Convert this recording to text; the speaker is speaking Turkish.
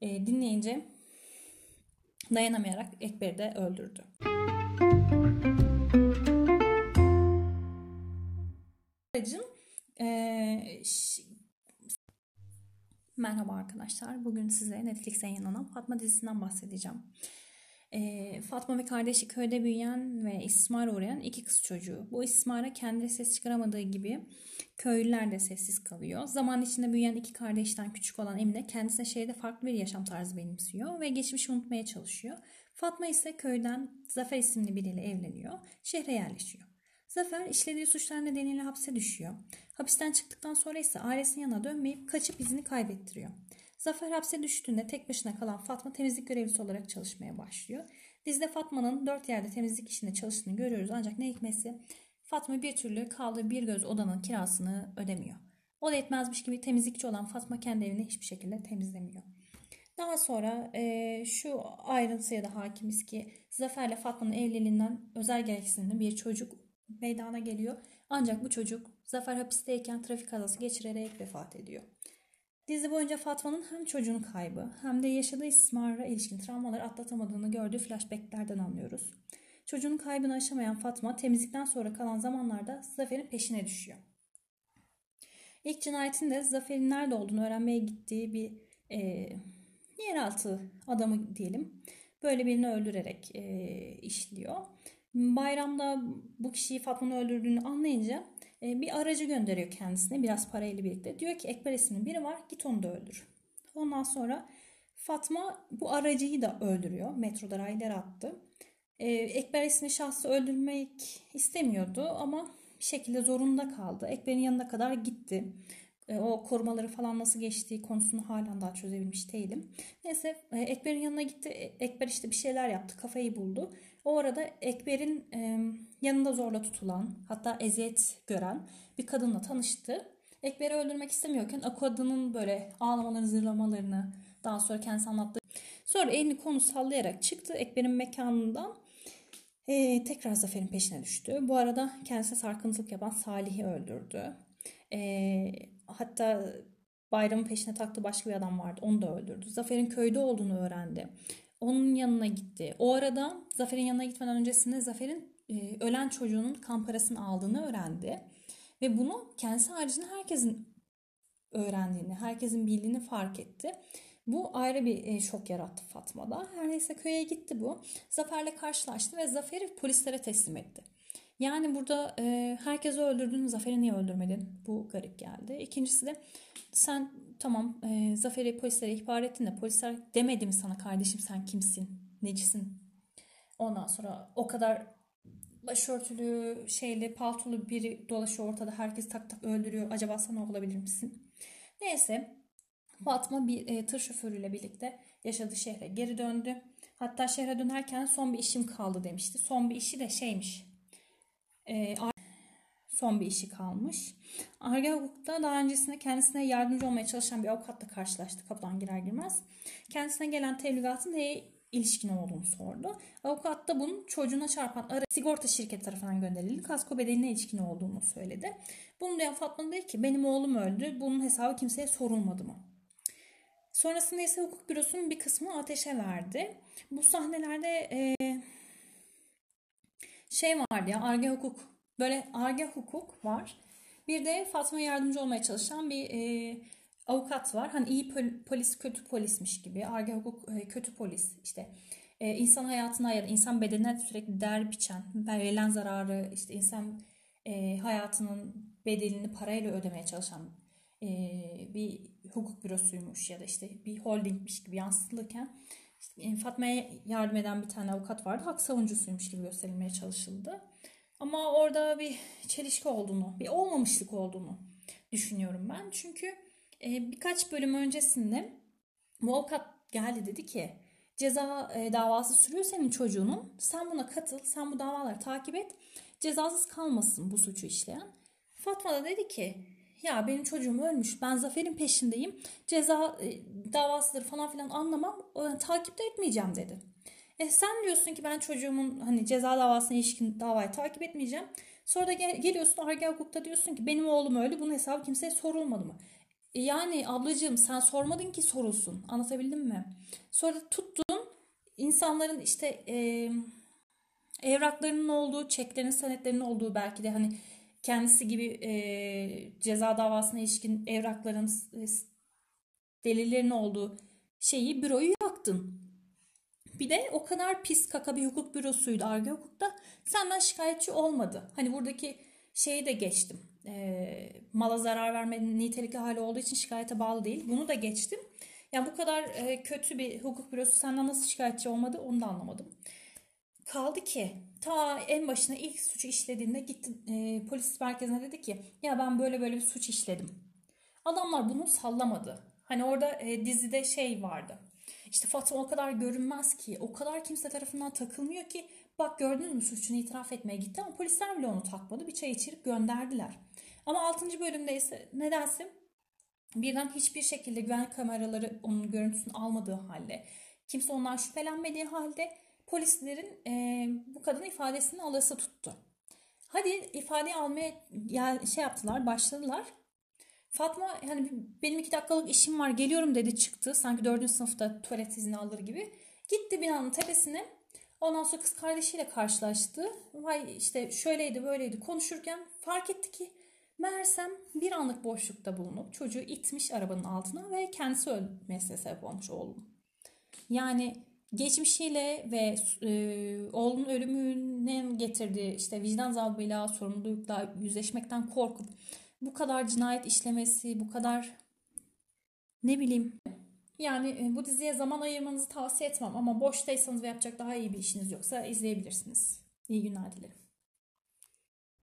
e, dinleyince dayanamayarak Ekber'i de öldürdü. Aracın e, Merhaba arkadaşlar. Bugün size Netflix'e yayınlanan Fatma dizisinden bahsedeceğim. E, Fatma ve kardeşi köyde büyüyen ve istismara uğrayan iki kız çocuğu. Bu istismara kendi ses çıkaramadığı gibi köylüler de sessiz kalıyor. Zaman içinde büyüyen iki kardeşten küçük olan Emine kendisine şehirde farklı bir yaşam tarzı benimsiyor ve geçmişi unutmaya çalışıyor. Fatma ise köyden Zafer isimli biriyle evleniyor. Şehre yerleşiyor. Zafer işlediği suçlar nedeniyle hapse düşüyor. Hapisten çıktıktan sonra ise ailesinin yanına dönmeyip kaçıp izini kaybettiriyor. Zafer hapse düştüğünde tek başına kalan Fatma temizlik görevlisi olarak çalışmaya başlıyor. Dizide Fatma'nın dört yerde temizlik işinde çalıştığını görüyoruz ancak ne hikmetse Fatma bir türlü kaldığı bir göz odanın kirasını ödemiyor. O da etmezmiş gibi temizlikçi olan Fatma kendi evini hiçbir şekilde temizlemiyor. Daha sonra e, şu ayrıntıya da hakimiz ki Zafer'le Fatma'nın evliliğinden özel gereksinimli bir çocuk meydana geliyor. Ancak bu çocuk Zafer hapisteyken trafik kazası geçirerek vefat ediyor. Dizi boyunca Fatma'nın hem çocuğun kaybı hem de yaşadığı istismara ilişkin travmaları atlatamadığını gördüğü flashbacklerden anlıyoruz. Çocuğun kaybını aşamayan Fatma temizlikten sonra kalan zamanlarda Zafer'in peşine düşüyor. İlk cinayetin de Zafer'in nerede olduğunu öğrenmeye gittiği bir e, yeraltı adamı diyelim. Böyle birini öldürerek e, işliyor. Bayramda bu kişiyi Fatma'nın öldürdüğünü anlayınca bir aracı gönderiyor kendisine biraz parayla birlikte. Diyor ki Ekber isminin biri var git onu da öldür. Ondan sonra Fatma bu aracıyı da öldürüyor. Metroda raylar attı. Ee, Ekber ismi şahsı öldürmek istemiyordu ama bir şekilde zorunda kaldı. Ekber'in yanına kadar gitti. Ee, o korumaları falan nasıl geçtiği konusunu halen daha çözebilmiş değilim. Neyse e, Ekber'in yanına gitti. E, Ekber işte bir şeyler yaptı. Kafayı buldu. O arada Ekber'in e, yanında zorla tutulan hatta eziyet gören bir kadınla tanıştı. Ekber'i öldürmek istemiyorken o kadının böyle ağlamalarını, zırlamalarını daha sonra kendisi anlattı. Sonra elini konu sallayarak çıktı Ekber'in mekanından e, tekrar Zafer'in peşine düştü. Bu arada kendisine sarkıntılık yapan Salih'i öldürdü. E, hatta Bayram'ın peşine taktı başka bir adam vardı. Onu da öldürdü. Zafer'in köyde olduğunu öğrendi. Onun yanına gitti. O arada Zafer'in yanına gitmeden öncesinde Zafer'in e, ölen çocuğunun kan parasını aldığını öğrendi. Ve bunu kendisi haricinde herkesin öğrendiğini, herkesin bildiğini fark etti. Bu ayrı bir e, şok yarattı Fatma'da. Her neyse köye gitti bu. Zafer'le karşılaştı ve Zafer'i polislere teslim etti. Yani burada e, herkesi öldürdün, Zafer'i niye öldürmedin? Bu garip geldi. İkincisi de sen tamam e, Zafer'i polislere ihbar ettin de polisler demedi mi sana kardeşim sen kimsin, necisin? Ondan sonra o kadar başörtülü, şeyli, paltolu biri dolaşıyor ortada. Herkes tak tak öldürüyor. Acaba sana olabilir misin? Neyse Fatma bir e, tır şoförüyle birlikte yaşadığı şehre geri döndü. Hatta şehre dönerken son bir işim kaldı demişti. Son bir işi de şeymiş. E, son bir işi kalmış. Arge hukukta daha öncesinde kendisine yardımcı olmaya çalışan bir avukatla karşılaştı kapıdan girer girmez. Kendisine gelen tebligatın neye ilişkin olduğunu sordu. Avukat da bunun çocuğuna çarpan ara sigorta şirketi tarafından gönderildi. Kasko bedeline ilişkin olduğunu söyledi. Bunu duyan Fatma dedi ki benim oğlum öldü. Bunun hesabı kimseye sorulmadı mı? Sonrasında ise hukuk bürosunun bir kısmını ateşe verdi. Bu sahnelerde e, şey vardı ya arge hukuk. Böyle arge hukuk var. Bir de Fatma yardımcı olmaya çalışan bir e, avukat var. Hani iyi polis kötü polismiş gibi. Arge hukuk e, kötü polis işte. E, insan hayatına ya da insan bedenine sürekli değer biçen, verilen zararı işte insan e, hayatının bedelini parayla ödemeye çalışan e, bir hukuk bürosuymuş ya da işte bir holdingmiş gibi yansıtılırken Fatma'ya yardım eden bir tane avukat vardı. Hak savuncusuymuş gibi gösterilmeye çalışıldı. Ama orada bir çelişki olduğunu, bir olmamışlık olduğunu düşünüyorum ben. Çünkü e, birkaç bölüm öncesinde bu avukat geldi dedi ki ceza e, davası sürüyor senin çocuğunun. Sen buna katıl, sen bu davaları takip et. Cezasız kalmasın bu suçu işleyen. Fatma da dedi ki ya benim çocuğum ölmüş ben Zafer'in peşindeyim ceza e, davasıdır falan filan anlamam e, takip de etmeyeceğim dedi. E sen diyorsun ki ben çocuğumun hani ceza davasına ilişkin davayı takip etmeyeceğim. Sonra da gel, geliyorsun arge hukukta diyorsun ki benim oğlum öldü bunun hesabı kimseye sorulmadı mı? yani ablacığım sen sormadın ki sorulsun. Anlatabildim mi? Sonra tuttun insanların işte e, evraklarının olduğu, çeklerin, senetlerinin olduğu belki de hani kendisi gibi e, ceza davasına ilişkin evrakların, e, delillerin olduğu şeyi büroyu yaktın. Bir de o kadar pis kaka bir hukuk bürosuydu arge hukukta. Senden şikayetçi olmadı. Hani buradaki şeyi de geçtim. E, mala zarar vermenin nitelikli hali olduğu için şikayete bağlı değil. Bunu da geçtim. Yani bu kadar e, kötü bir hukuk bürosu senden nasıl şikayetçi olmadı onu da anlamadım. Kaldı ki ta en başına ilk suçu işlediğinde gitti e, polis merkezine dedi ki ya ben böyle böyle bir suç işledim. Adamlar bunu sallamadı. Hani orada e, dizide şey vardı. İşte Fatma o kadar görünmez ki, o kadar kimse tarafından takılmıyor ki bak gördünüz mü suçunu itiraf etmeye gitti ama polisler bile onu takmadı. Bir çay içirip gönderdiler. Ama 6. bölümde ise nedense birden hiçbir şekilde güvenlik kameraları onun görüntüsünü almadığı halde, kimse ondan şüphelenmediği halde polislerin e, bu kadın ifadesini alası tuttu. Hadi ifade almaya yani şey yaptılar, başladılar. Fatma hani benim iki dakikalık işim var geliyorum dedi çıktı. Sanki dördüncü sınıfta tuvalet izni alır gibi. Gitti binanın tepesine. Ondan sonra kız kardeşiyle karşılaştı. Vay işte şöyleydi böyleydi konuşurken fark etti ki Meğersem bir anlık boşlukta bulunup çocuğu itmiş arabanın altına ve kendisi ölmesine sebep olmuş oğlum. Yani geçmişiyle ve e, oğlunun ölümünün getirdiği işte vicdan azabıyla, sorumlulukla yüzleşmekten korkup bu kadar cinayet işlemesi, bu kadar ne bileyim yani e, bu diziye zaman ayırmanızı tavsiye etmem ama boştaysanız ve yapacak daha iyi bir işiniz yoksa izleyebilirsiniz. İyi günler dilerim.